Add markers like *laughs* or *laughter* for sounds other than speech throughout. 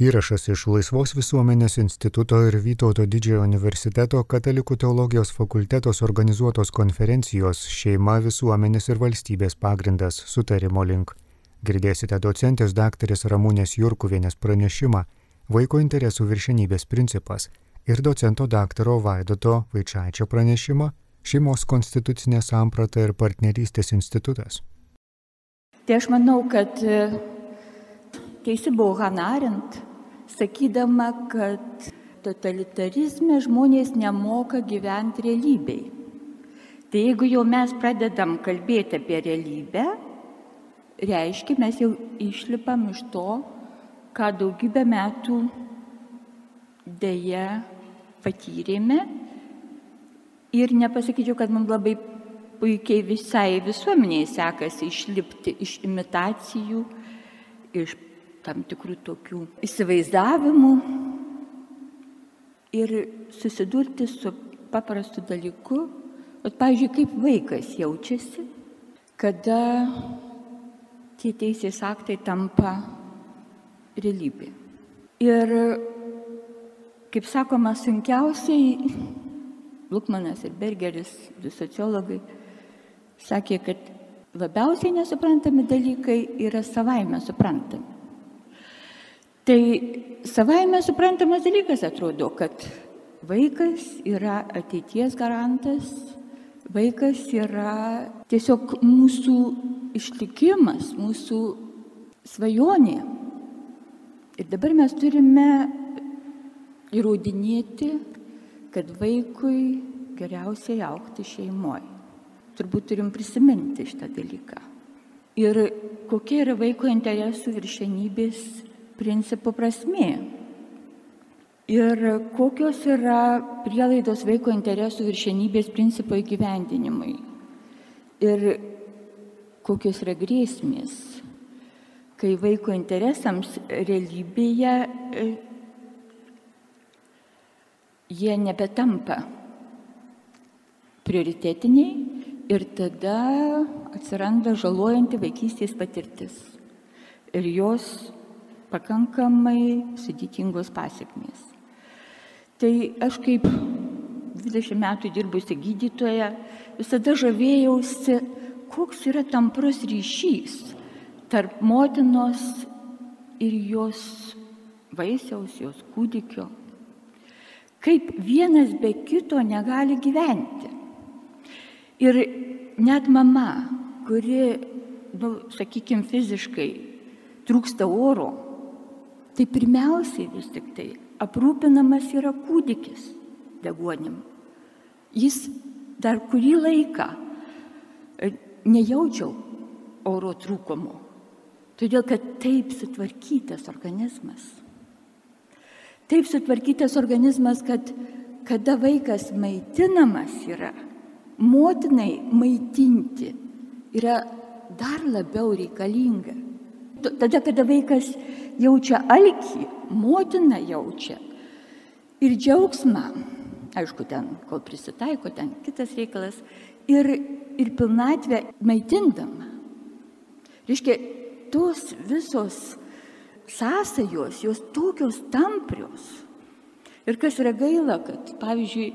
Įrašas iš Laisvos visuomenės instituto ir Vytauto didžiojo universiteto katalikų teologijos fakultetos organizuotos konferencijos Šeima visuomenės ir valstybės pagrindas sutarimo link. Girdėsite docentės daktarės Ramūnės Jurkuvienės pranešimą Vaiko interesų viršenybės principas ir docento daktaro Vaidoto Vaičiaičio pranešimą Šeimos konstitucinė samprata ir partnerystės institutas. Tai aš manau, kad e, teisi buvo Hanarint sakydama, kad totalitarizme žmonės nemoka gyventi realybei. Tai jeigu jau mes pradedam kalbėti apie realybę, reiškia, mes jau išlipam iš to, ką daugybę metų dėja patyrėme. Ir nepasakyčiau, kad mums labai puikiai visai visuomeniai sekasi išlipti iš imitacijų, iš tam tikrų tokių įsivaizdavimų ir susidurti su paprastu dalyku, o pavyzdžiui, kaip vaikas jaučiasi, kada tie teisės aktai tampa realybė. Ir, kaip sakoma, sunkiausiai Lukmanas ir Bergeris, du sociologai, sakė, kad labiausiai nesuprantami dalykai yra savaime suprantami. Tai savaime suprantamas dalykas atrodo, kad vaikas yra ateities garantas, vaikas yra tiesiog mūsų išlikimas, mūsų svajonė. Ir dabar mes turime įrodinėti, kad vaikui geriausiai aukti šeimoje. Turbūt turim prisiminti šitą dalyką. Ir kokia yra vaiko interesų viršenybės principo prasmė. Ir kokios yra prielaidos vaiko interesų viršenybės principo įgyvendinimui. Ir kokios yra grėsmės, kai vaiko interesams realybėje e, jie nebetampa prioritetiniai ir tada atsiranda žalojanti vaikystės patirtis. Ir jos pakankamai sudėtingos pasiekmės. Tai aš kaip 20 metų dirbusi gydytoja visada žavėjausi, koks yra tamprus ryšys tarp motinos ir jos vaisiaus, jos kūdikio. Kaip vienas be kito negali gyventi. Ir net mama, kuri, nu, sakykime, fiziškai trūksta oro, tai pirmiausiai vis tik tai aprūpinamas yra kūdikis deguonim. Jis dar kurį laiką e, nejaučiau oro trūkumo, todėl kad taip sutvarkytas organizmas. Taip sutvarkytas organizmas, kad kada vaikas maitinamas yra, motinai maitinti yra dar labiau reikalinga. Tada, kada vaikas jaučia alkį, motina jaučia ir džiaugsmą, aišku, ten, kol prisitaiko, ten kitas reikalas, ir, ir pilnatvę maitindama. Reiškia, tos visos sąsajos, jos tokios tamprios. Ir kas yra gaila, kad, pavyzdžiui,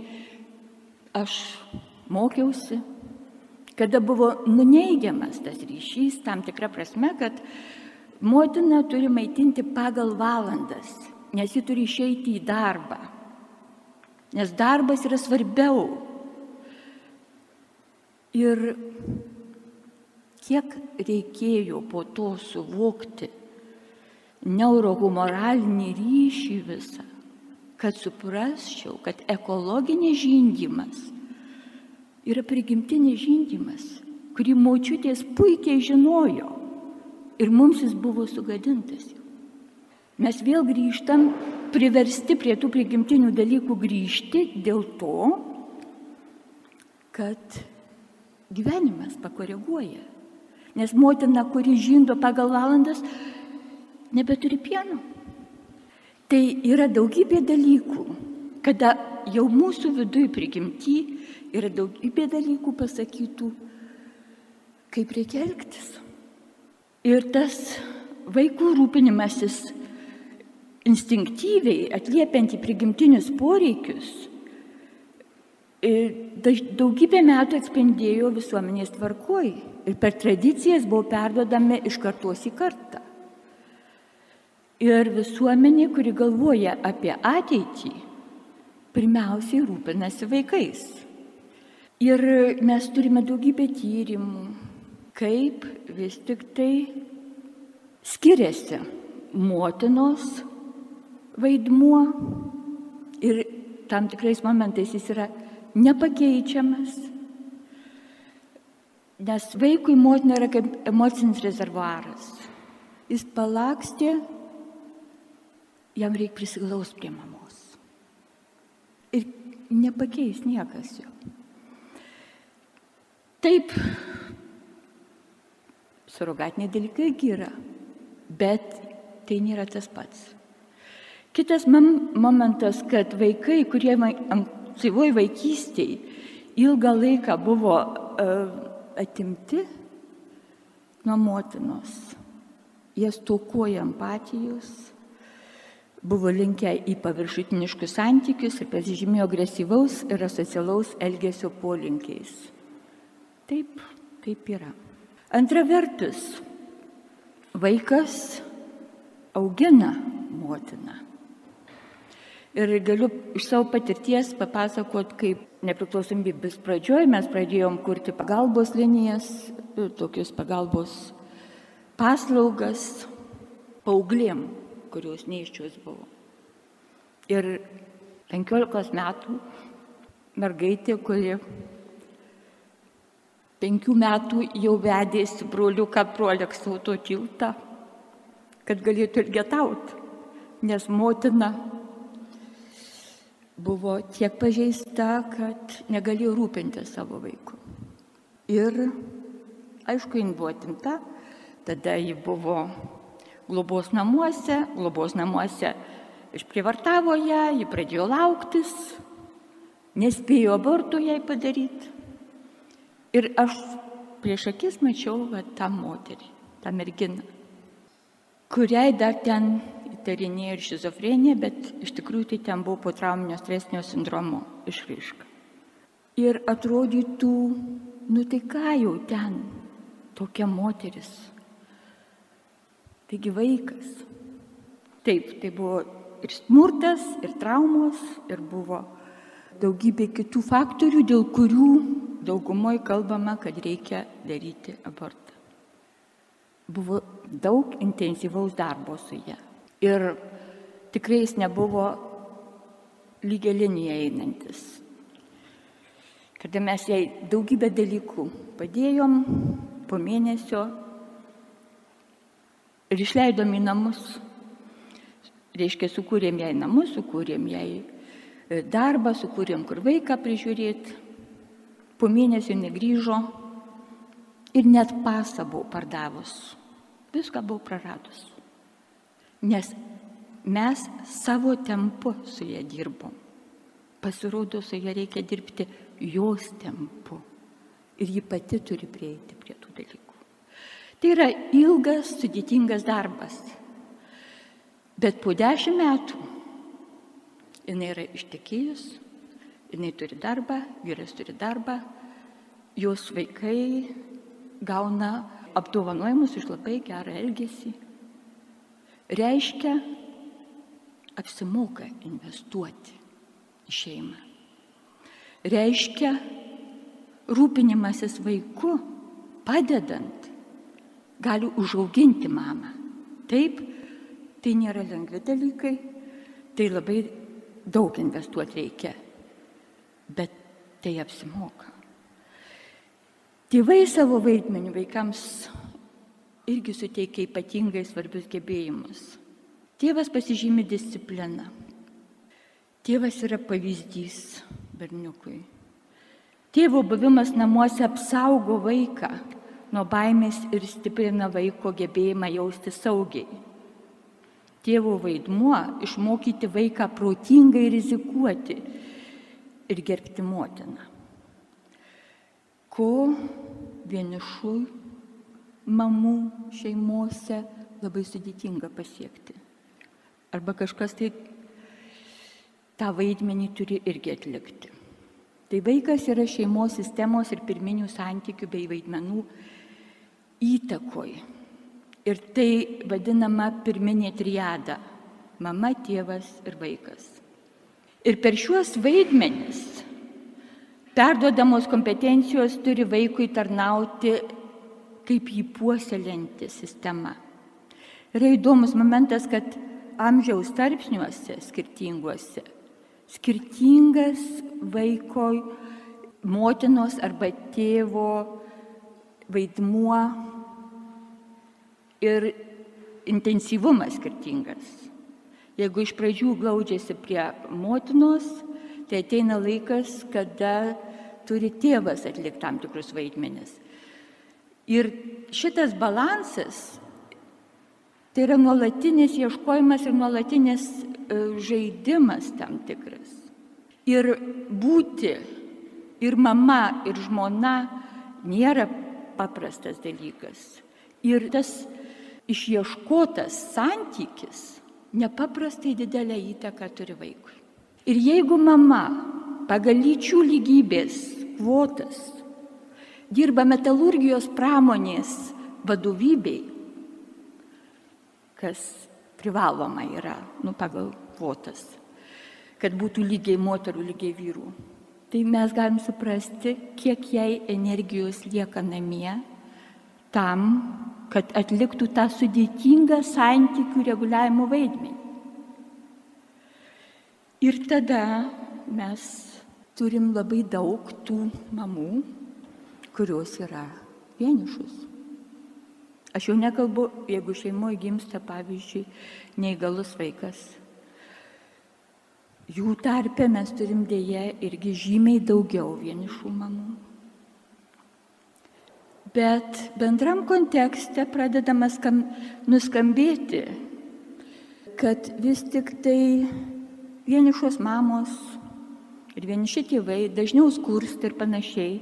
aš mokiausi, kada buvo nuneigiamas tas ryšys tam tikrą prasme, kad Motina turi maitinti pagal valandas, nes ji turi išeiti į darbą. Nes darbas yra svarbiau. Ir kiek reikėjo po to suvokti neurohumoralinį ryšį visą, kad suprasčiau, kad ekologinis žindimas yra prigimtinis žindimas, kurį močiutės puikiai žinojo ir mums jis buvo sugadintas. Mes vėl grįžtam, priversti prie tų prigimtinių dalykų grįžti dėl to, kad gyvenimas pakoreguoja. Nes motina, kuri žindo pagal valandas, nebeturi pieno. Tai yra daugybė dalykų, kada jau mūsų viduje prigimti yra daugybė dalykų pasakytų, kaip reikia elgtis. Ir tas vaikų rūpinimasis instinktyviai atliepianti prigimtinius poreikius, daugybę metų atspindėjo visuomenės tvarkoj ir per tradicijas buvo perdodami iš kartos į kartą. Ir visuomenė, kuri galvoja apie ateitį, pirmiausiai rūpinasi vaikais. Ir mes turime daugybę tyrimų, kaip vis tik tai skiriasi motinos vaidmuo ir tam tikrais momentais jis yra nepakeičiamas, nes vaikui motina yra kaip emocinis rezervuaras. Jis palakstė, jam reikia prisiglaus prie mamos. Ir nepakeis niekas jo. Taip, surogatiniai dalykai yra, bet tai nėra tas pats. Kitas momentas, kad vaikai, kurie ankstyvoj vaikystėje ilgą laiką buvo uh, atimti nuo motinos. Jie stokoja empatijos, buvo linkę į paviršutiniškus santykius ir pasižymėjo agresyvaus ir asocialaus elgesio polinkiais. Taip, taip yra. Antra vertus, vaikas augina motiną. Ir galiu iš savo patirties papasakot, kaip nepriklausomybės pradžioje mes pradėjom kurti pagalbos linijas, tokius pagalbos paslaugas paauglėm, kurios neiščios buvo. Ir 15 metų mergaitė, kuri penkių metų jau vedėsi broliuką prolekso to tiltą, kad galėtų ilgetauti, nes motina buvo tiek pažeista, kad negalėjo rūpinti savo vaiku. Ir, aišku, jin buvo atimta, tada ji buvo globos namuose, globos namuose išprivartavo ją, ji pradėjo lauktis, nespėjo abortų jai padaryti. Ir aš prieš akis mačiau va, tą moterį, tą merginą, kuriai dar ten įtarinėjo ir šizofreniją, bet iš tikrųjų tai ten buvo potrauminio stresinio sindromo išraiška. Ir atrodytų, nu tai ką jau ten, tokia moteris. Taigi vaikas. Taip, tai buvo ir smurtas, ir traumos, ir buvo daugybė kitų faktorių, dėl kurių daugumoje kalbama, kad reikia daryti abortą. Buvo daug intensyvaus darbo su ją. Ir tikrai jis nebuvo lygia linija einantis. Kada mes jai daugybę dalykų padėjom po mėnesio ir išleidom į namus. Reiškia, sukūrėm jai namus, sukūrėm jai darbą, sukūrėm kur vaiką prižiūrėti. Po mėnesio negrįžo ir net pasą buvau pardavus. Viską buvau praradus nes mes savo tempu su ją dirbom. Pasirodo, su ją reikia dirbti jos tempu. Ir ji pati turi prieiti prie tų dalykų. Tai yra ilgas, sudėtingas darbas. Bet po dešimt metų jinai yra ištekėjus, jinai turi darbą, vyras turi darbą, jos vaikai gauna apdovanojimus už labai gerą elgesį reiškia apsimoka investuoti į šeimą. Reiškia rūpinimasis vaiku, padedant, gali užauginti mamą. Taip, tai nėra lengvi dalykai, tai labai daug investuoti reikia, bet tai apsimoka. Tėvai savo vaidmenį vaikams irgi suteikia ypatingai svarbius gebėjimus. Tėvas pasižymi discipliną. Tėvas yra pavyzdys berniukui. Tėvo buvimas namuose apsaugo vaiką nuo baimės ir stiprina vaiko gebėjimą jausti saugiai. Tėvo vaidmuo - išmokyti vaiką protingai rizikuoti ir gerbti motiną. Ko vienišų mamų šeimose labai sudėtinga pasiekti. arba kažkas tai tą vaidmenį turi irgi atlikti. Tai vaikas yra šeimos sistemos ir pirminių santykių bei vaidmenų įtakoj. Ir tai vadinama pirminė triada - mama, tėvas ir vaikas. Ir per šiuos vaidmenis perduodamos kompetencijos turi vaikui tarnauti kaip jį puoselinti sistema. Yra įdomus momentas, kad amžiaus tarpsniuose skirtinguose skirtingas vaiko motinos arba tėvo vaidmuo ir intensyvumas skirtingas. Jeigu iš pradžių glaudžiasi prie motinos, tai ateina laikas, kada turi tėvas atlikti tam tikrus vaidmenis. Ir šitas balansas Tai yra nuolatinis ieškojimas ir nuolatinis e, žaidimas tam tikras. Ir būti ir mama, ir žmona nėra paprastas dalykas. Ir tas išieškotas santykis nepaprastai didelę įtaką turi vaikui. Ir jeigu mama pagal lyčių lygybės kvotas dirba metalurgijos pramonės vadovybei, kas privaloma yra, nu, pagal kvotas, kad būtų lygiai moterų, lygiai vyrų. Tai mes galim suprasti, kiek jai energijos lieka namie tam, kad atliktų tą sudėtingą santykių reguliavimo vaidmenį. Ir tada mes turim labai daug tų mamų, kurios yra vienišus. Aš jau nekalbu, jeigu šeimoje gimsta, pavyzdžiui, neįgalus vaikas. Jų tarpe mes turim dėje irgi žymiai daugiau vienišų mamų. Bet bendram kontekste pradedama skam, nuskambėti, kad vis tik tai vienišos mamos ir vieniši tėvai dažniau skursta ir panašiai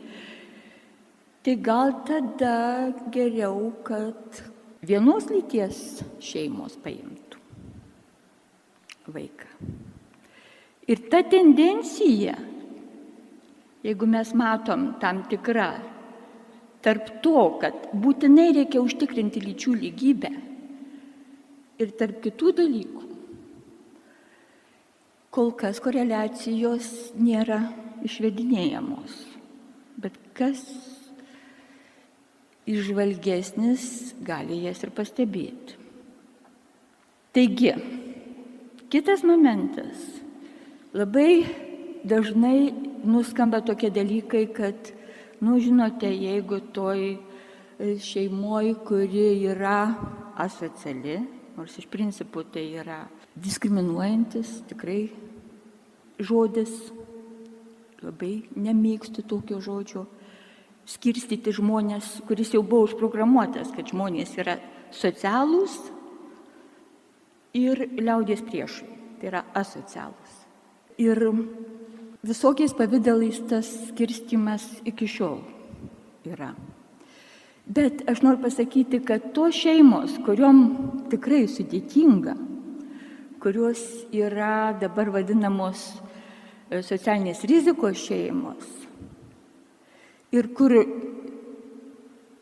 tai gal tada geriau, kad vienos lyties šeimos paimtų vaiką. Ir ta tendencija, jeigu mes matom tam tikrą tarp to, kad būtinai reikia užtikrinti lyčių lygybę ir tarp kitų dalykų, kol kas koreliacijos nėra išvedinėjamos. Bet kas išvalgesnis gali jas ir pastebėti. Taigi, kitas momentas. Labai dažnai nuskamba tokie dalykai, kad, nu žinote, jeigu toj šeimoji, kuri yra asociali, nors iš principo tai yra diskriminuojantis tikrai žodis, labai nemėgstu tokio žodžio, skirstyti žmonės, kuris jau buvo užprogramuotas, kad žmonės yra socialūs ir liaudės priešai, tai yra asocialūs. Ir visokiais pavydalais tas skirstimas iki šiol yra. Bet aš noriu pasakyti, kad tos šeimos, kuriuom tikrai sudėtinga, kurios yra dabar vadinamos e, socialinės rizikos šeimos, ir kur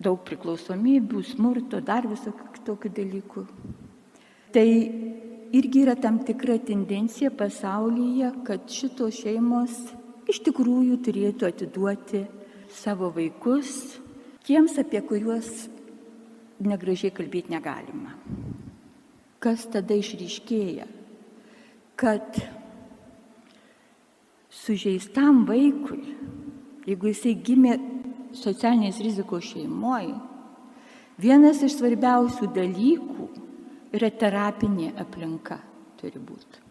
daug priklausomybių, smurto, dar visokių kitokių dalykų. Tai irgi yra tam tikra tendencija pasaulyje, kad šitos šeimos iš tikrųjų turėtų atiduoti savo vaikus tiems, apie kuriuos negražiai kalbėti negalima. Kas tada išryškėja? Kad sužeistam vaikui jeigu jisai gimė socialinės rizikos šeimoje, vienas iš svarbiausių dalykų yra terapinė aplinka turi būti.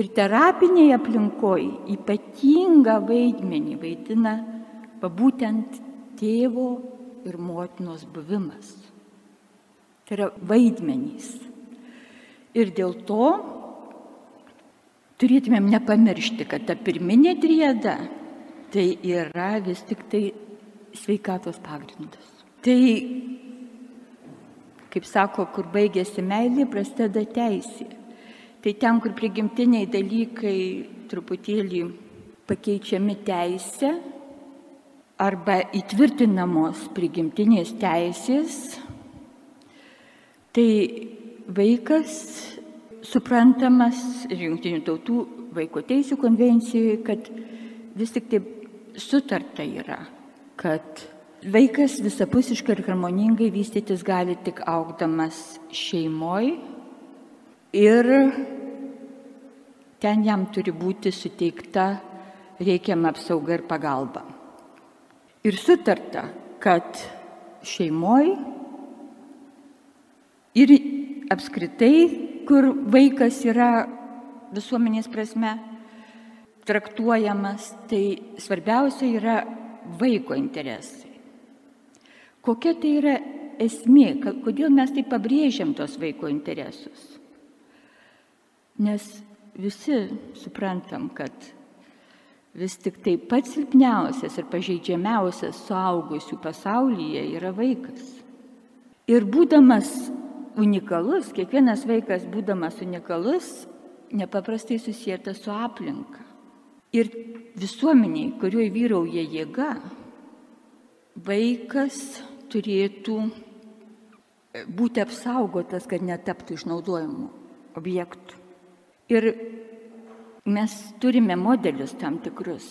Ir terapinėje aplinkoje ypatingą vaidmenį vaidina būtent tėvo ir motinos buvimas. Tai yra vaidmenys. Ir dėl to turėtumėm nepamiršti, kad ta pirminė trieda tai yra vis tik tai sveikatos pagrindas. Tai, kaip sako, kur baigėsi meilė, prasideda teisė. Tai ten, kur prigimtiniai dalykai truputėlį pakeičiami teisė arba įtvirtinamos prigimtinės teisės, tai vaikas suprantamas ir jungtinių tautų vaiko teisų konvencijoje, kad vis tik tai sutarta yra, kad vaikas visapusiškai ir harmoningai vystytis gali tik augdamas šeimoje ir ten jam turi būti suteikta reikiama apsauga ir pagalba. Ir sutarta, kad šeimoje ir apskritai, kur vaikas yra visuomenės prasme traktuojamas, tai svarbiausia yra vaiko interesai. Kokia tai yra esmė, kodėl mes taip pabrėžiam tos vaiko interesus? Nes visi suprantam, kad vis tik tai pats silpniausias ir pažeidžiamiausias suaugusių pasaulyje yra vaikas. Ir būdamas unikalus, kiekvienas vaikas būdamas unikalus, nepaprastai susijęta su aplinka. Ir visuomeniai, kurioje vyrauja jėga, vaikas turėtų būti apsaugotas, kad netaptų išnaudojimu objektų. Ir mes turime modelius tam tikrus.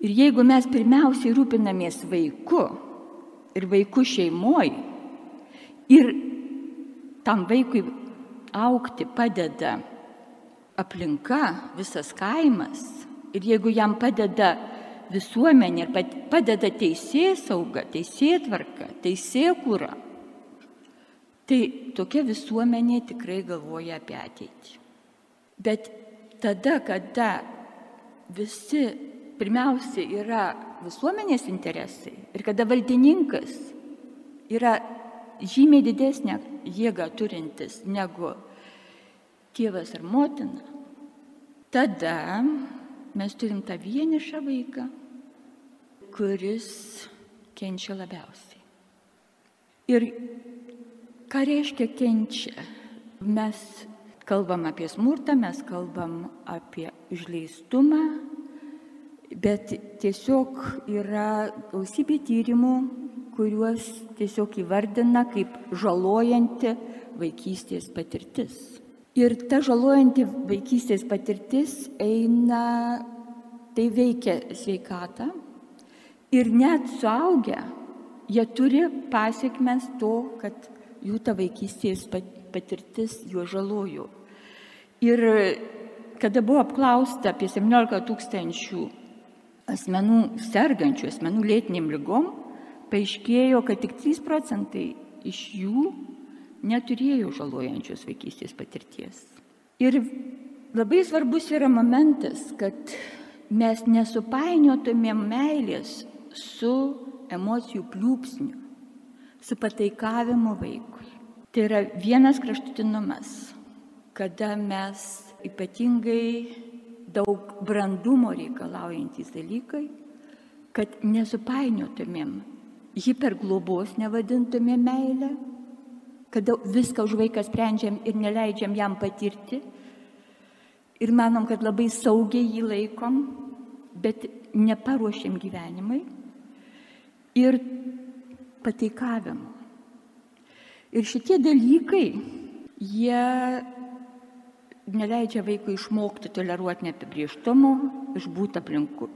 Ir jeigu mes pirmiausiai rūpinamės vaiku ir vaikų šeimoj ir tam vaikui aukti padeda aplinka, visas kaimas, ir jeigu jam padeda visuomenė ir padeda teisė sauga, teisė tvarka, teisė kūra, tai tokia visuomenė tikrai galvoja apie ateitį. Bet tada, kada visi pirmiausia yra visuomenės interesai ir kada valdininkas yra žymiai didesnė jėga turintis negu tėvas ar motina, tada mes turim tą vienišą vaiką, kuris kenčia labiausiai. Ir ką reiškia kenčia? Mes kalbam apie smurtą, mes kalbam apie išleistumą, bet tiesiog yra gausybė tyrimų, kuriuos tiesiog įvardina kaip žalojanti vaikystės patirtis. Ir ta žalojanti vaikystės patirtis eina, tai veikia sveikatą ir net suaugę, jie turi pasiekmes to, kad jų ta vaikystės patirtis juo žalojo. Ir kada buvo apklausta apie 17 tūkstančių asmenų sergančių asmenų lėtiniam lygom, paaiškėjo, kad tik 3 procentai iš jų neturėjo žalojančios vaikystės patirties. Ir labai svarbus yra momentas, kad mes nesupainiotumėm meilės su emocijų pliūpsniu, su pataikavimu vaikui. Tai yra vienas kraštutinumas kada mes ypatingai daug brandumo reikalaujantys dalykai, kad nesupainiotumėm, hiperglobos nevadintumėm meilę, kada viską už vaiką sprendžiam ir neleidžiam jam patirti ir manom, kad labai saugiai jį laikom, bet neparuošiam gyvenimui ir pateikavimu. Ir šitie dalykai, jie neleidžia vaikui išmokti toleruoti neapibrieštumo, išbūti aplinkų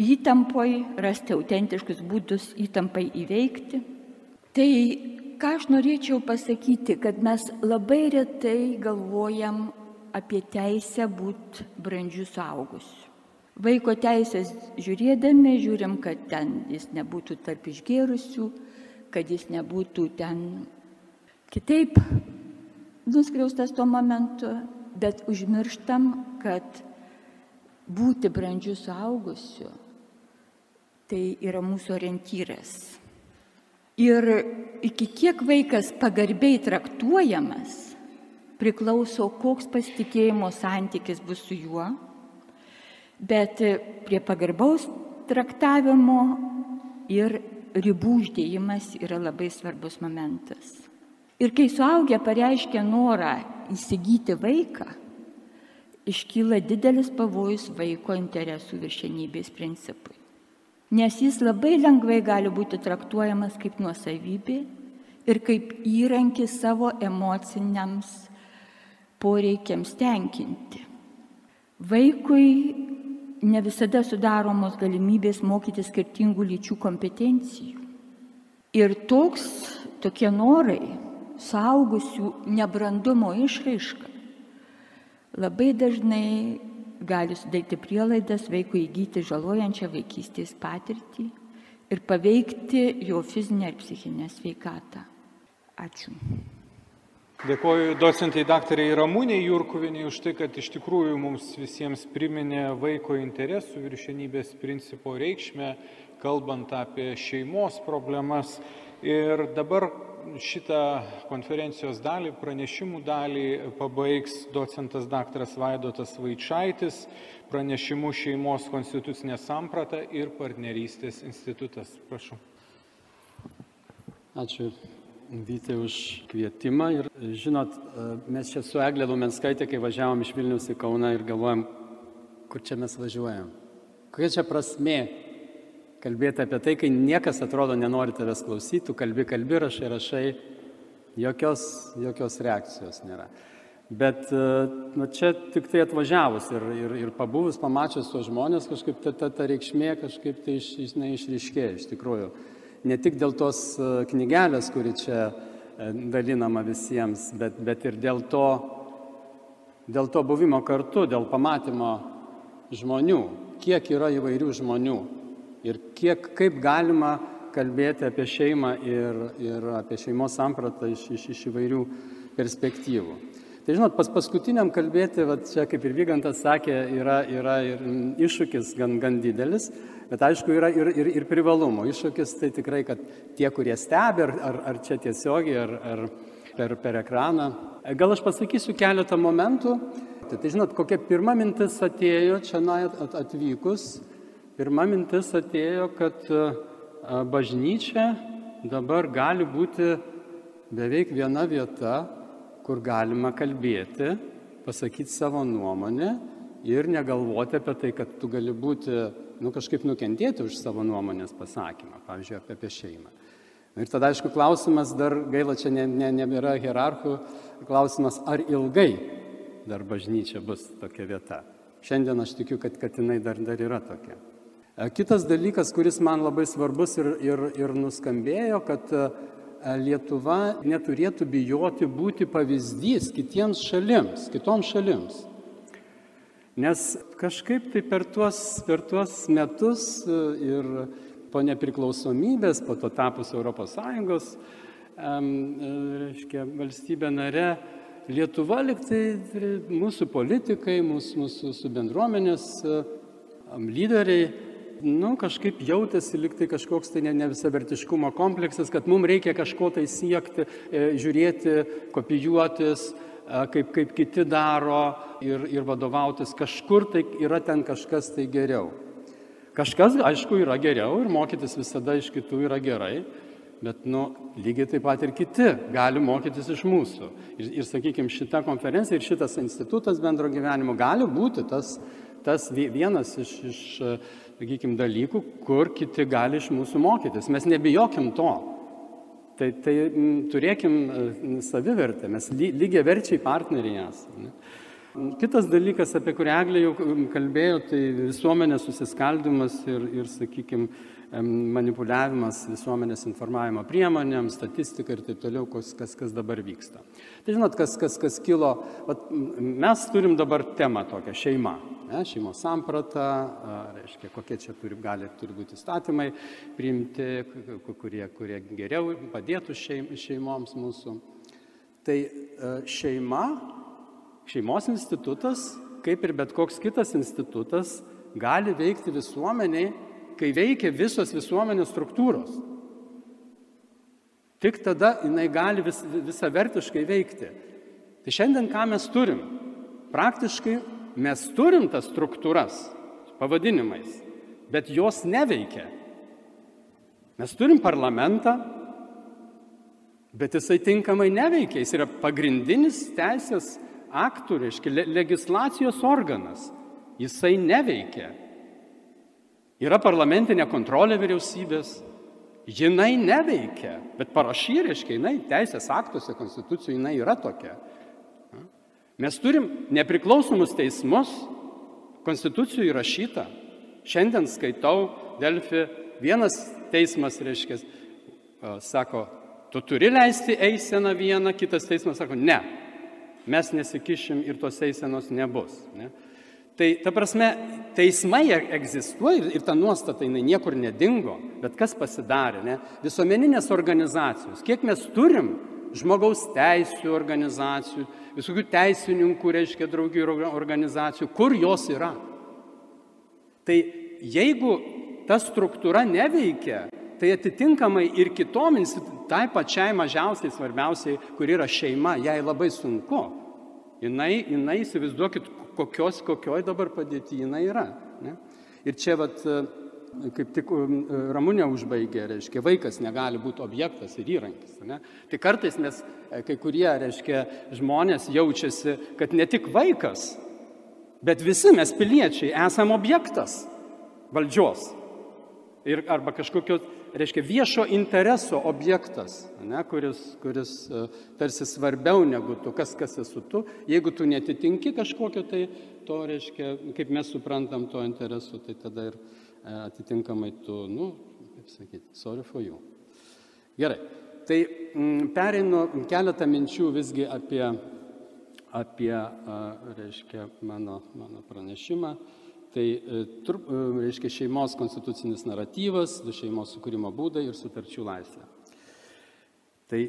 įtampoj, rasti autentiškus būdus įtampai įveikti. Tai ką aš norėčiau pasakyti, kad mes labai retai galvojam apie teisę būti brandžių suaugusių. Vaiko teisės žiūrėdami, žiūrim, kad ten jis nebūtų tarp išgėrusių, kad jis nebūtų ten kitaip nuskriaustas tuo momentu, bet užmirštam, kad būti brandžių suaugusiu tai yra mūsų orientyras. Ir iki kiek vaikas pagarbiai traktuojamas, priklauso, koks pasitikėjimo santykis bus su juo, bet prie pagarbaus traktavimo ir ribų uždėjimas yra labai svarbus momentas. Ir kai suaugę pareiškia norą įsigyti vaiką, iškyla didelis pavojus vaiko interesų viršenybės principui. Nes jis labai lengvai gali būti traktuojamas kaip nuosavybė ir kaip įrankis savo emociniams poreikiams tenkinti. Vaikui ne visada sudaromos galimybės mokyti skirtingų lyčių kompetencijų. Ir toks, tokie norai, saugusių nebrandumo išraiška, labai dažnai gali sudaryti prielaidas vaikui įgyti žalojančią vaikystės patirtį ir paveikti jo fizinę ir psichinę sveikatą. Ačiū. Dėkoju docentai daktarai Ramūniai Jurkuviniai už tai, kad iš tikrųjų mums visiems priminė vaiko interesų viršenybės principo reikšmę, kalbant apie šeimos problemas. Ir dabar šitą konferencijos dalį, pranešimų dalį pabaigs docentas daktaras Vaidotas Vaičaitis, pranešimų šeimos konstitucinė samprata ir partnerystės institutas. Prašau. Ačiū Vytai už kvietimą. Ir žinot, mes čia su Eglė Lumenskaitė, kai važiavom iš Vilnius į Kauną ir galvojam, kur čia mes važiuojam. Kokia čia prasme kalbėti apie tai, kai niekas atrodo nenori tavęs klausyti, tu kalbi, kalbi, rašai, rašai, jokios, jokios reakcijos nėra. Bet nu, čia tik tai atvažiavus ir, ir, ir pabuvus, pamačius tuos žmonės, kažkaip ta, ta, ta reikšmė kažkaip tai iš, išryškėja iš tikrųjų ne tik dėl tos e, knygelės, kuri čia e, dalinama visiems, bet, bet ir dėl to, dėl to buvimo kartu, dėl pamatymo žmonių, kiek yra įvairių žmonių ir kiek, kaip galima kalbėti apie šeimą ir, ir apie šeimos sampratą iš, iš, iš įvairių perspektyvų. Tai žinot, pas paskutiniam kalbėti, va, čia kaip ir Vygantas sakė, yra, yra ir iššūkis gan, gan didelis, bet aišku yra ir, ir, ir privalumų. Iššūkis tai tikrai, kad tie, kurie stebi, ar, ar, ar čia tiesiogiai, ar, ar per, per ekraną. Gal aš pasakysiu keletą momentų. Tai, tai žinot, kokia pirma mintis atėjo čia atvykus. Pirma mintis atėjo, kad bažnyčia dabar gali būti beveik viena vieta, kur galima kalbėti, pasakyti savo nuomonę ir negalvoti apie tai, kad tu gali būti, nu, kažkaip nukentėti už savo nuomonės pasakymą, pavyzdžiui, apie, apie šeimą. Ir tada, aišku, klausimas dar, gaila, čia ne, ne, nebėra hierarchų, klausimas, ar ilgai dar bažnyčia bus tokia vieta. Šiandien aš tikiu, kad, kad jinai dar, dar yra tokia. Kitas dalykas, kuris man labai svarbus ir, ir, ir nuskambėjo, kad Lietuva neturėtų bijoti būti pavyzdys kitiems šalims, kitoms šalims. Nes kažkaip tai per tuos, per tuos metus e, ir po nepriklausomybės, po to tapus ES, e, reiškia, valstybė nare, Lietuva liktai mūsų politikai, mūsų, mūsų bendruomenės e, lyderiai nu, kažkaip jautėsi liktai kažkoks tai ne, ne visavertiškumo kompleksas, kad mums reikia kažko tai siekti, e, žiūrėti, kopijuotis, e, kaip, kaip kiti daro ir, ir vadovautis. Kažkur tai yra ten kažkas tai geriau. Kažkas, aišku, yra geriau ir mokytis visada iš kitų yra gerai, bet, nu, lygiai taip pat ir kiti gali mokytis iš mūsų. Ir, ir sakykime, šita konferencija ir šitas institutas bendro gyvenimo gali būti tas, tas vienas iš, iš sakykime, dalykų, kur kiti gali iš mūsų mokytis. Mes nebijokim to. Tai, tai m, turėkim savivertę, mes ly, lygiai verčiai partneriai esame. Kitas dalykas, apie kurį Eglė jau kalbėjo, tai visuomenės susiskaldimas ir, ir sakykime, manipuliavimas visuomenės informavimo priemonėm, statistika ir taip toliau, kas, kas, kas dabar vyksta. Tai žinot, kas, kas, kas kilo, vat, mes turim dabar temą tokią - šeima. Ne, šeimos samprata, reiškia, kokie čia turi, gali, turi būti įstatymai priimti, kurie, kurie geriau padėtų šeim, šeimoms mūsų. Tai šeima, šeimos institutas, kaip ir bet koks kitas institutas, gali veikti visuomeniai kai veikia visos visuomenės struktūros. Tik tada jinai gali vis, visavertiškai veikti. Tai šiandien ką mes turim? Praktiškai mes turim tas struktūras pavadinimais, bet jos neveikia. Mes turim parlamentą, bet jisai tinkamai neveikia. Jis yra pagrindinis teisės aktų, reiškia, legislacijos organas. Jisai neveikia. Yra parlamentinė kontrolė vyriausybės, jinai neveikia, bet parašy, reiškia, jinai teisės aktuose, konstitucijų, jinai yra tokia. Mes turim nepriklausomus teismus, konstitucijų įrašyta. Šiandien skaitau Delfi, vienas teismas, reiškia, sako, tu turi leisti eiseną vieną, kitas teismas sako, ne, mes nesikišim ir tos eisenos nebus. Ne? Tai ta prasme, teismai e, egzistuoja ir ta nuostata jinai niekur nedingo, bet kas pasidarė, ne? Visuomeninės organizacijos, kiek mes turim žmogaus teisų organizacijų, visokių teisininkų, reiškia, draugijų organizacijų, kur jos yra. Tai jeigu ta struktūra neveikia, tai atitinkamai ir kitom tai pačiai mažiausiai svarbiausiai, kur yra šeima, jai labai sunku. Jinai, jinai įsivaizduokit, kokios, kokioj dabar padėti jinai yra. Ne? Ir čia vat, kaip tik um, Ramūnė užbaigė, reiškia, vaikas negali būti objektas ir įrankis. Ne? Tai kartais mes, e, kai kurie, reiškia, žmonės jaučiasi, kad ne tik vaikas, bet visi mes piliečiai esame objektas valdžios. Ir, arba kažkokio, reiškia, viešo intereso objektas, ne, kuris, kuris e, tarsi svarbiau negu tu, kas, kas esi tu. Jeigu tu netitinki kažkokio, tai to, reiškia, kaip mes suprantam to interesu, tai tada ir E, atitinkamai tu, nu, kaip sakyti, sorry for you. Gerai, tai m, mm, pereinu keletą minčių visgi apie, apie a, reiškia, mano, mano pranešimą. Tai, e, tur, e, reiškia, šeimos konstitucinis naratyvas, du šeimos sukūrimo būdai ir sutarčių laisvė. Tai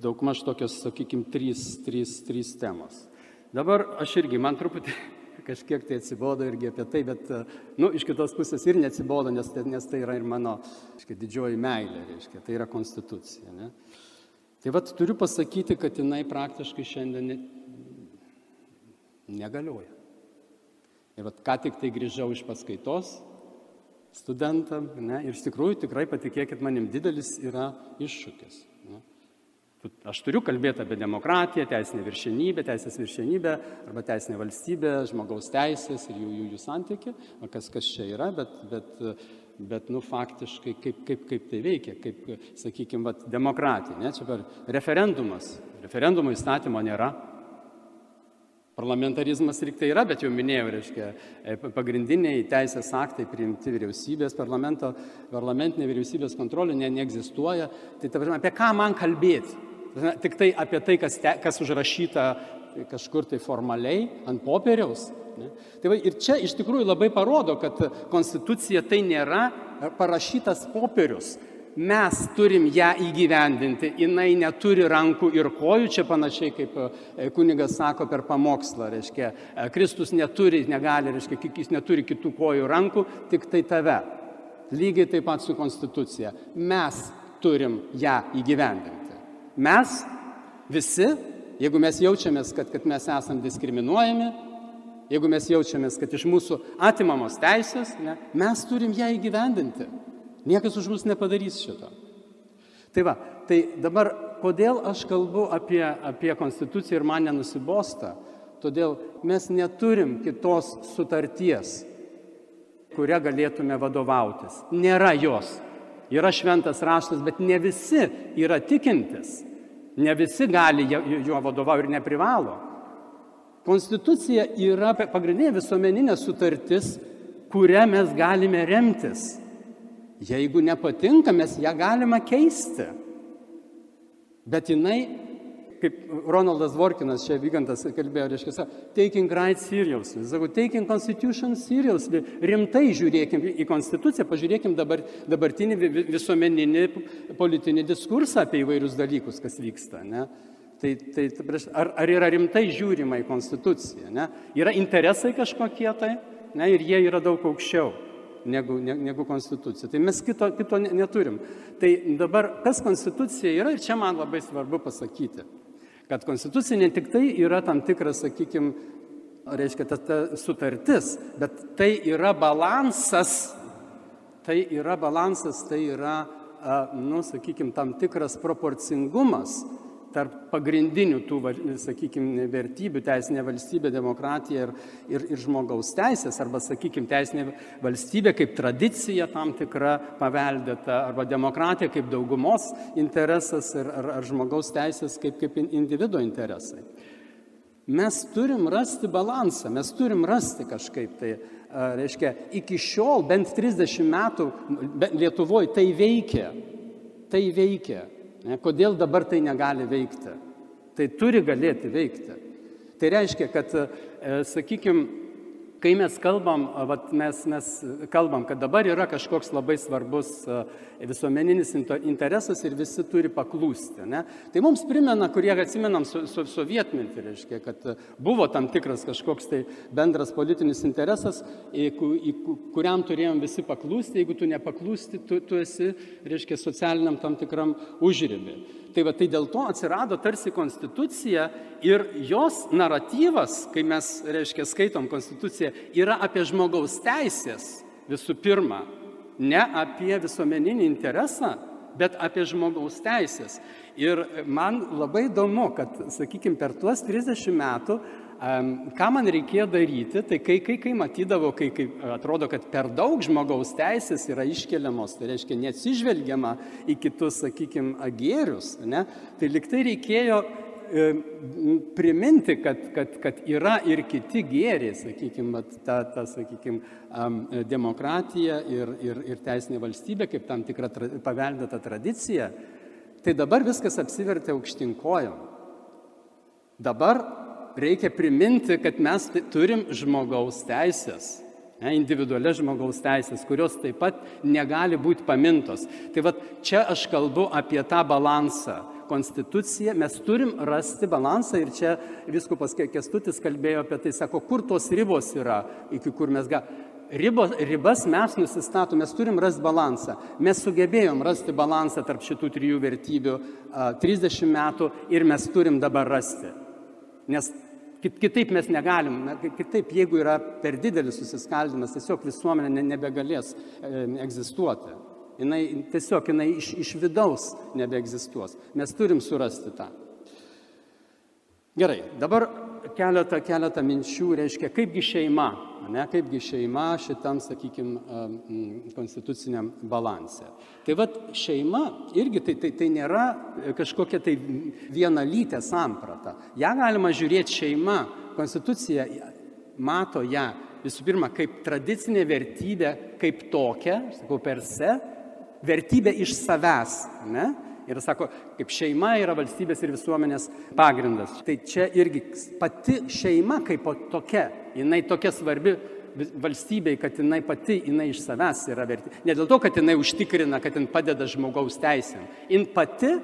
daugmaž tokios, sakykime, trys, trys, trys temos. Dabar aš irgi, man truputį *laughs* kažkiek tai atsibodo irgi apie tai, bet, nu, iš kitos pusės ir neatsibodo, nes, nes tai yra ir mano, reiškia, didžioji meilė, reiškia, tai yra konstitucija. Ne? Tai vad turiu pasakyti, kad jinai praktiškai šiandien ne, negalioja. Ir vad ką tik tai grįžau iš paskaitos studentam, ne, ir iš tikrųjų tikrai patikėkit manim, didelis yra iššūkis. Aš turiu kalbėti apie demokratiją, teisinę viršenybę, teisės viršenybę arba teisinę valstybę, žmogaus teisės ir jų, jų, jų santyki, kas, kas čia yra, bet, bet, bet nu, faktiškai kaip, kaip, kaip tai veikia, kaip, sakykime, vat, demokratija. Ne? Čia per referendumas. Referendumo įstatymo nėra. Parlamentarizmas lyg tai yra, bet jau minėjau, reiškia, e, pagrindiniai teisės aktai priimti vyriausybės, parlamentinė vyriausybės kontrolė ne, neegzistuoja. Tai ta, apie ką man kalbėti? Tik tai apie tai, kas, te, kas užrašyta kažkur tai formaliai ant popieriaus. Ne? Tai va, ir čia iš tikrųjų labai parodo, kad konstitucija tai nėra parašytas popierius. Mes turim ją įgyvendinti, jinai neturi rankų ir kojų, čia panašiai kaip e, kunigas sako per pamokslą, reiškia, e, Kristus neturi, negali, reiškia, jis neturi kitų kojų rankų, tik tai tave. Lygiai taip pat su konstitucija. Mes turim ją įgyvendinti. Mes visi, jeigu mes jaučiamės, kad, kad mes esame diskriminuojami, jeigu mes jaučiamės, kad iš mūsų atimamos teisės, ne, mes turim ją įgyvendinti. Niekas už mus nepadarys šito. Tai va, tai dabar, kodėl aš kalbu apie, apie konstituciją ir man nenusibosta? Todėl mes neturim kitos sutarties, kuria galėtume vadovautis. Nėra jos. Yra šventas raštas, bet ne visi yra tikintis. Ne visi gali juo vadovauti ir neprivalo. Konstitucija yra pagrindinė visuomeninė sutartis, kurią mes galime remtis. Jeigu nepatinka, mes ją galime keisti. Bet jinai kaip Ronaldas Vorkinas čia vygantas kalbėjo, reiškia, taking right seriously. Sakau, taking constitution seriously. Rimtai žiūrėkim į konstituciją, pažiūrėkim dabar, dabartinį visuomeninį politinį diskursą apie įvairius dalykus, kas vyksta. Ne? Tai, tai ar, ar yra rimtai žiūrima į konstituciją? Ne? Yra interesai kažkokie tai, ne? ir jie yra daug aukščiau negu, ne, negu konstitucija. Tai mes kito, kito neturim. Tai dabar, kas konstitucija yra, ir čia man labai svarbu pasakyti kad konstitucija ne tik tai yra tam tikras, sakykime, reiškia, ta, ta sutartis, bet tai yra balansas, tai yra balansas, tai yra, nu, sakykime, tam tikras proporcingumas tarp pagrindinių tų, sakykime, vertybių - teisinė valstybė, demokratija ir, ir, ir žmogaus teisės, arba, sakykime, teisinė valstybė kaip tradicija tam tikra paveldėta, arba demokratija kaip daugumos interesas ir, ar, ar žmogaus teisės kaip, kaip individuo interesai. Mes turim rasti balansą, mes turim rasti kažkaip tai, reiškia, iki šiol bent 30 metų Lietuvoje tai veikia, tai veikia. Kodėl dabar tai negali veikti? Tai turi galėti veikti. Tai reiškia, kad, e, sakykime, kai mes kalbam, vat, mes, mes kalbam, kad dabar yra kažkoks labai svarbus visuomeninis interesas ir visi turi paklūsti. Ne? Tai mums primena, kurie atsimenam su, su, sovietmetį, reiškia, kad buvo tam tikras kažkoks tai bendras politinis interesas, į, į, kuriam turėjom visi paklūsti, jeigu tu nepaklūsti, tu, tu esi, reiškia, socialiniam tam tikram užribį. Tai va tai dėl to atsirado tarsi konstitucija ir jos naratyvas, kai mes, reiškia, skaitom konstituciją, yra apie žmogaus teisės visų pirma, ne apie visuomeninį interesą, bet apie žmogaus teisės. Ir man labai įdomu, kad, sakykime, per tuos 30 metų Ką man reikėjo daryti, tai kai, kai, kai matydavau, kai, kai atrodo, kad per daug žmogaus teisės yra iškeliamos, tai reiškia neatsižvelgiama į kitus, sakykime, gėrius, ne, tai liktai reikėjo priminti, kad, kad, kad yra ir kiti gėriai, sakykime, ta, ta sakykime, demokratija ir, ir, ir teisinė valstybė kaip tam tikra tra, paveldėta tradicija, tai dabar viskas apsivertė aukštinkojom. Dabar reikia priminti, kad mes turim žmogaus teisės, ne, individualias žmogaus teisės, kurios taip pat negali būti pamintos. Tai vad čia aš kalbu apie tą balansą. Konstitucija, mes turim rasti balansą ir čia viskupas Kestutis kalbėjo apie tai, sako, kur tos ribos yra, iki kur mes galime. Ribos, ribas mes nusistatom, mes turim rasti balansą. Mes sugebėjom rasti balansą tarp šitų trijų vertybių a, 30 metų ir mes turim dabar rasti. Nes kitaip mes negalim, na, kitaip jeigu yra per didelis susiskaldimas, tiesiog visuomenė nebegalės e, egzistuoti. Jis tiesiog jinai iš, iš vidaus nebeegzistuos. Mes turim surasti tą. Gerai, dabar keletą, keletą minčių, reiškia, kaipgi šeima, ne, kaipgi šeima šitam, sakykime, konstituciniam balanse. Tai vad šeima irgi tai, tai, tai nėra kažkokia tai vienalytė samprata. Ja galima žiūrėti šeima, konstitucija mato ją visų pirma kaip tradicinė vertybė, kaip tokia, sakau, per se, vertybė iš savęs. Ne? Ir sako, kaip šeima yra valstybės ir visuomenės pagrindas. Tai čia irgi pati šeima kaip tokia, jinai tokia svarbi valstybei, kad jinai pati, jinai iš savęs yra verti. Ne dėl to, kad jinai užtikrina, kad jin padeda žmogaus teisėm. Jin pati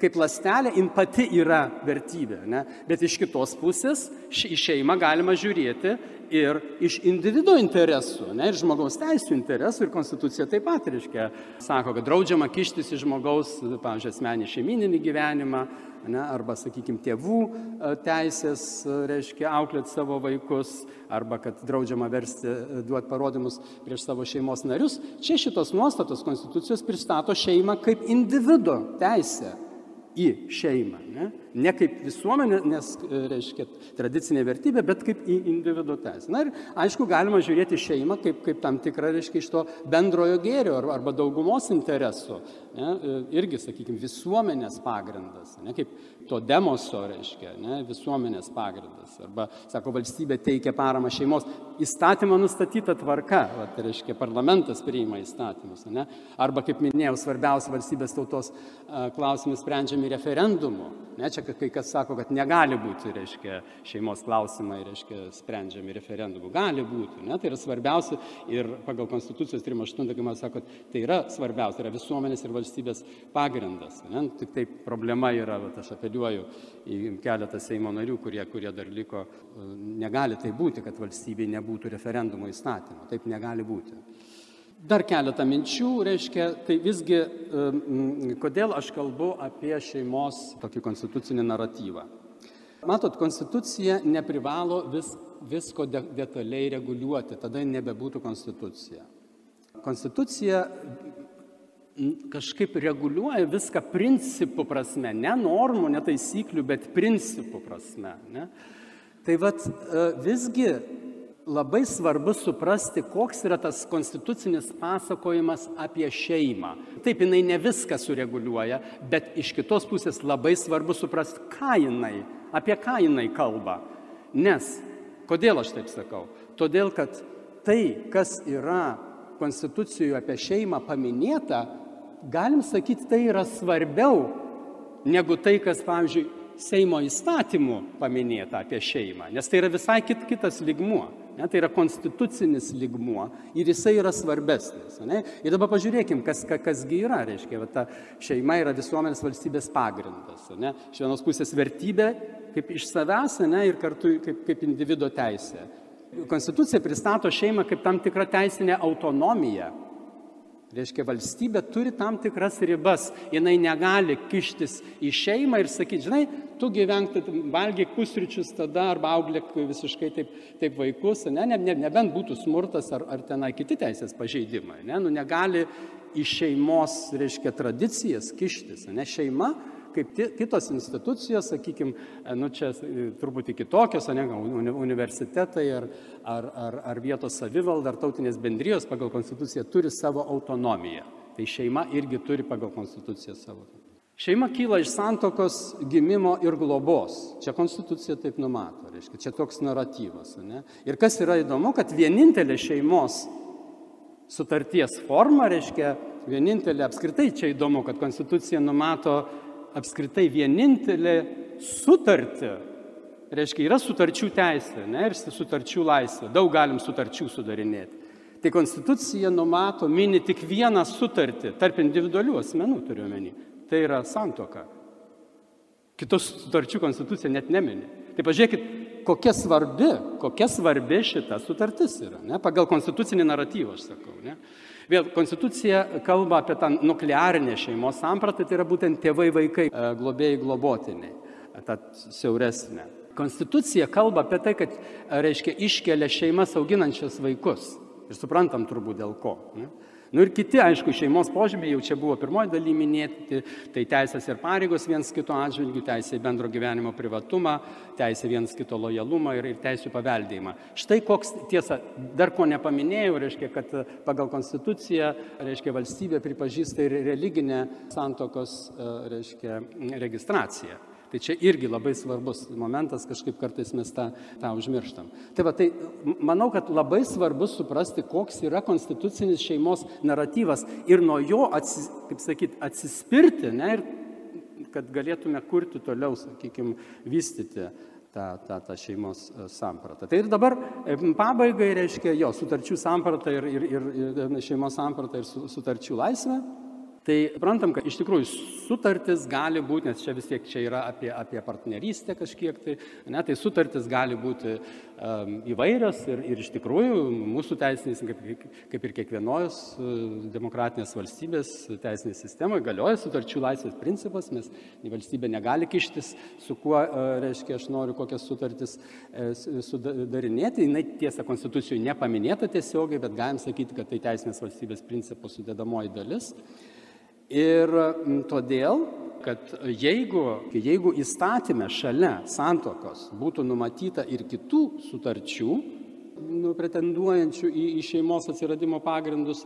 kaip lastelė, jin pati yra vertybė. Ne? Bet iš kitos pusės į šeimą galima žiūrėti ir iš individuo interesų, ne, ir žmogaus teisų interesų, ir konstitucija taip pat reiškia, sako, kad draudžiama kištis į žmogaus, pavyzdžiui, asmenį šeimininį gyvenimą, ne, arba, sakykime, tėvų e, teisės, e, reiškia, auklėti savo vaikus, arba kad draudžiama versti, e, duoti parodymus prieš savo šeimos narius. Čia šitos nuostatos konstitucijos pristato šeimą kaip individuo teisę į šeimą. Ne? Ne kaip visuomenė, nes, e, reiškia, tradicinė vertybė, bet kaip į individuo teisę. Na ir aišku, galima žiūrėti šeimą kaip, kaip tam tikrą, reiškia, iš to bendrojo gėrio arba daugumos interesų. Ne, e, irgi, sakykime, visuomenės pagrindas, ne, kaip to demoso, reiškia, ne, visuomenės pagrindas. Arba, sako, valstybė teikia paramą šeimos. Įstatymo nustatyta tvarka, va, tai reiškia, parlamentas priima įstatymus. Ne, arba, kaip minėjau, svarbiausia valstybės tautos klausimai sprendžiami referendumu. Ne, čia čia kai kas sako, kad negali būti, reiškia, šeimos klausimai, reiškia, sprendžiami referendumu. Gali būti, ne? tai yra svarbiausia ir pagal Konstitucijos 38, kai man sako, tai yra svarbiausia, yra visuomenės ir valstybės pagrindas. Ne? Tik tai problema yra, va, aš apeliuoju į keletą Seimo narių, kurie, kurie dar liko, negali tai būti, kad valstybei nebūtų referendumo įstatymo. Taip negali būti. Dar keletą minčių, reiškia, tai visgi, kodėl aš kalbu apie šeimos tokį konstitucinį naratyvą. Matot, konstitucija neprivalo vis, visko de, detaliai reguliuoti, tada nebebūtų konstitucija. Konstitucija kažkaip reguliuoja viską principų prasme, ne normų, ne taisyklių, bet principų prasme. Ne? Tai vad e, visgi labai svarbu suprasti, koks yra tas konstitucinis pasakojimas apie šeimą. Taip, jinai ne viską sureguliuoja, bet iš kitos pusės labai svarbu suprasti, ką jinai, apie ką jinai kalba. Nes, kodėl aš taip sakau? Todėl, kad tai, kas yra konstitucijų apie šeimą paminėta, galim sakyti, tai yra svarbiau negu tai, kas, pavyzdžiui, Seimo įstatymų paminėta apie šeimą, nes tai yra visai kit, kitas ligmuo. Ne, tai yra konstitucinis ligmuo ir jisai yra svarbesnis. Ne? Ir dabar pažiūrėkim, kas, kasgi yra, reiškia, va, ta šeima yra visuomenės valstybės pagrindas. Ne? Iš vienos pusės vertybė kaip iš savęs ne, ir kartu kaip, kaip individuo teisė. Konstitucija pristato šeimą kaip tam tikrą teisinę autonomiją. Reiškia, valstybė turi tam tikras ribas. Jis negali kištis į šeimą ir sakyti, žinai, tu gyvenk, valgyk pusryčius tada arba auglėk visiškai taip, taip vaikus, ne, ne, ne, nebent būtų smurtas ar, ar tenai kiti teisės pažeidimai. Ne, nu, negali į šeimos, reiškia, tradicijas kištis. Ne, šeima kaip kitos institucijos, sakykime, nu čia e, truputį kitokios, ne, universitetai ar, ar, ar, ar vietos savivalda, ar tautinės bendrijos pagal konstituciją turi savo autonomiją. Tai šeima irgi turi pagal konstituciją savo. Šeima kyla iš santokos gimimo ir globos. Čia konstitucija taip numato, reiškia, čia toks naratyvas. Ne? Ir kas yra įdomu, kad vienintelė šeimos sutarties forma, reiškia, vienintelė apskritai čia įdomu, kad konstitucija numato apskritai vienintelė sutartį. Reiškia, yra sutarčių teisė ne, ir sutarčių laisvė. Daug galim sutarčių sudarinėti. Tai konstitucija numato, mini tik vieną sutartį tarp individualių asmenų, turiu omeny. Tai yra santoka. Kitos sutarčių konstitucija net nemini. Tai pažiūrėkit, kokia svarbi, kokia svarbi šita sutartis yra. Ne? Pagal konstitucinį naratyvą aš sakau. Ne? Vėl konstitucija kalba apie tą nuklearinę šeimos sampratą, tai yra būtent tėvai, vaikai, e, globėjai, globotiniai, ta siauresnė. Konstitucija kalba apie tai, kad, reiškia, iškelia šeimas auginančias vaikus. Ir suprantam turbūt dėl ko. Ne? Nu ir kiti, aišku, šeimos požymiai jau čia buvo pirmoji daly minėti, tai teisės ir pareigos viens kito atžvilgių, teisė į bendro gyvenimo privatumą, teisė viens kito lojalumą ir, ir teisų paveldėjimą. Štai koks, tiesa, dar ko nepaminėjau, reiškia, kad pagal konstituciją, reiškia, valstybė pripažįsta ir religinę santokos, reiškia, registraciją. Tai čia irgi labai svarbus momentas, kažkaip kartais mes tą, tą užmirštam. Tai, va, tai manau, kad labai svarbu suprasti, koks yra konstitucinis šeimos naratyvas ir nuo jo, atsis, kaip sakyt, atsispirti, ne, ir kad galėtume kurti toliau, sakykime, vystyti tą, tą, tą šeimos e, sampratą. Tai ir dabar e, pabaigai reiškia jo sutarčių sampratą ir, ir, ir, ir šeimos sampratą ir sutarčių laisvę. Tai suprantam, kad iš tikrųjų sutartis gali būti, nes čia vis tiek čia yra apie, apie partnerystę kažkiek, tai, ne, tai sutartis gali būti um, įvairios ir, ir iš tikrųjų mūsų teisinės, kaip, kaip ir kiekvienos uh, demokratinės valstybės teisinės sistemoje, galioja sutarčių laisvės principas, nes valstybė negali kištis, su kuo, uh, reiškia, aš noriu kokias sutartis uh, sudarinėti. Jis tiesa konstitucijoje nepaminėta tiesiogiai, bet galim sakyti, kad tai teisinės valstybės principų sudėdamoji dalis. Ir todėl, kad jeigu, jeigu įstatymė šalia santokos būtų numatyta ir kitų sutarčių, nu, pretenduojančių į, į šeimos atsiradimo pagrindus,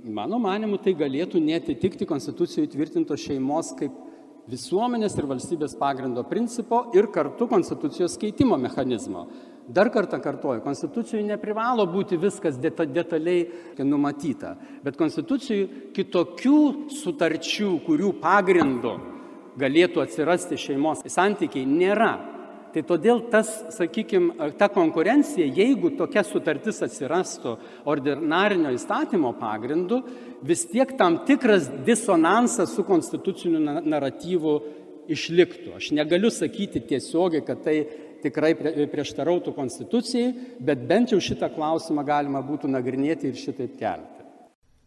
mano manimu, tai galėtų netitikti konstitucijoje įtvirtintos šeimos kaip visuomenės ir valstybės pagrindo principo ir kartu konstitucijos keitimo mechanizmo. Dar kartą kartuoju, konstitucijoje neprivalo būti viskas deta, detaliai numatyta, bet konstitucijoje kitokių sutarčių, kurių pagrindu galėtų atsirasti šeimos santykiai, nėra. Tai todėl tas, sakykime, ta konkurencija, jeigu tokia sutartis atsirastų ordinarinio įstatymo pagrindu, vis tiek tam tikras disonansas su konstituciniu naratyvu išliktų. Aš negaliu sakyti tiesiogiai, kad tai tikrai prieštarautų konstitucijai, bet bent jau šitą klausimą galima būtų nagrinėti ir šitaip kelti.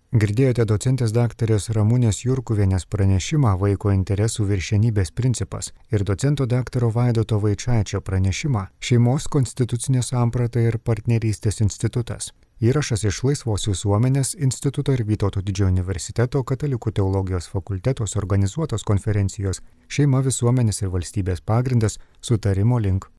Girdėjote docentės daktarės Ramūnės Jurkuvienės pranešimą Vaiko interesų viršenybės principas ir docento daktaro Vaidoto Vaičiaičio pranešimą Šeimos konstitucinė samprata ir partnerystės institutas. Įrašas iš Laisvos visuomenės instituto ir Vytauto didžiojo universiteto katalikų teologijos fakulteto organizuotos konferencijos Šeima visuomenės ir valstybės pagrindas sutarimo link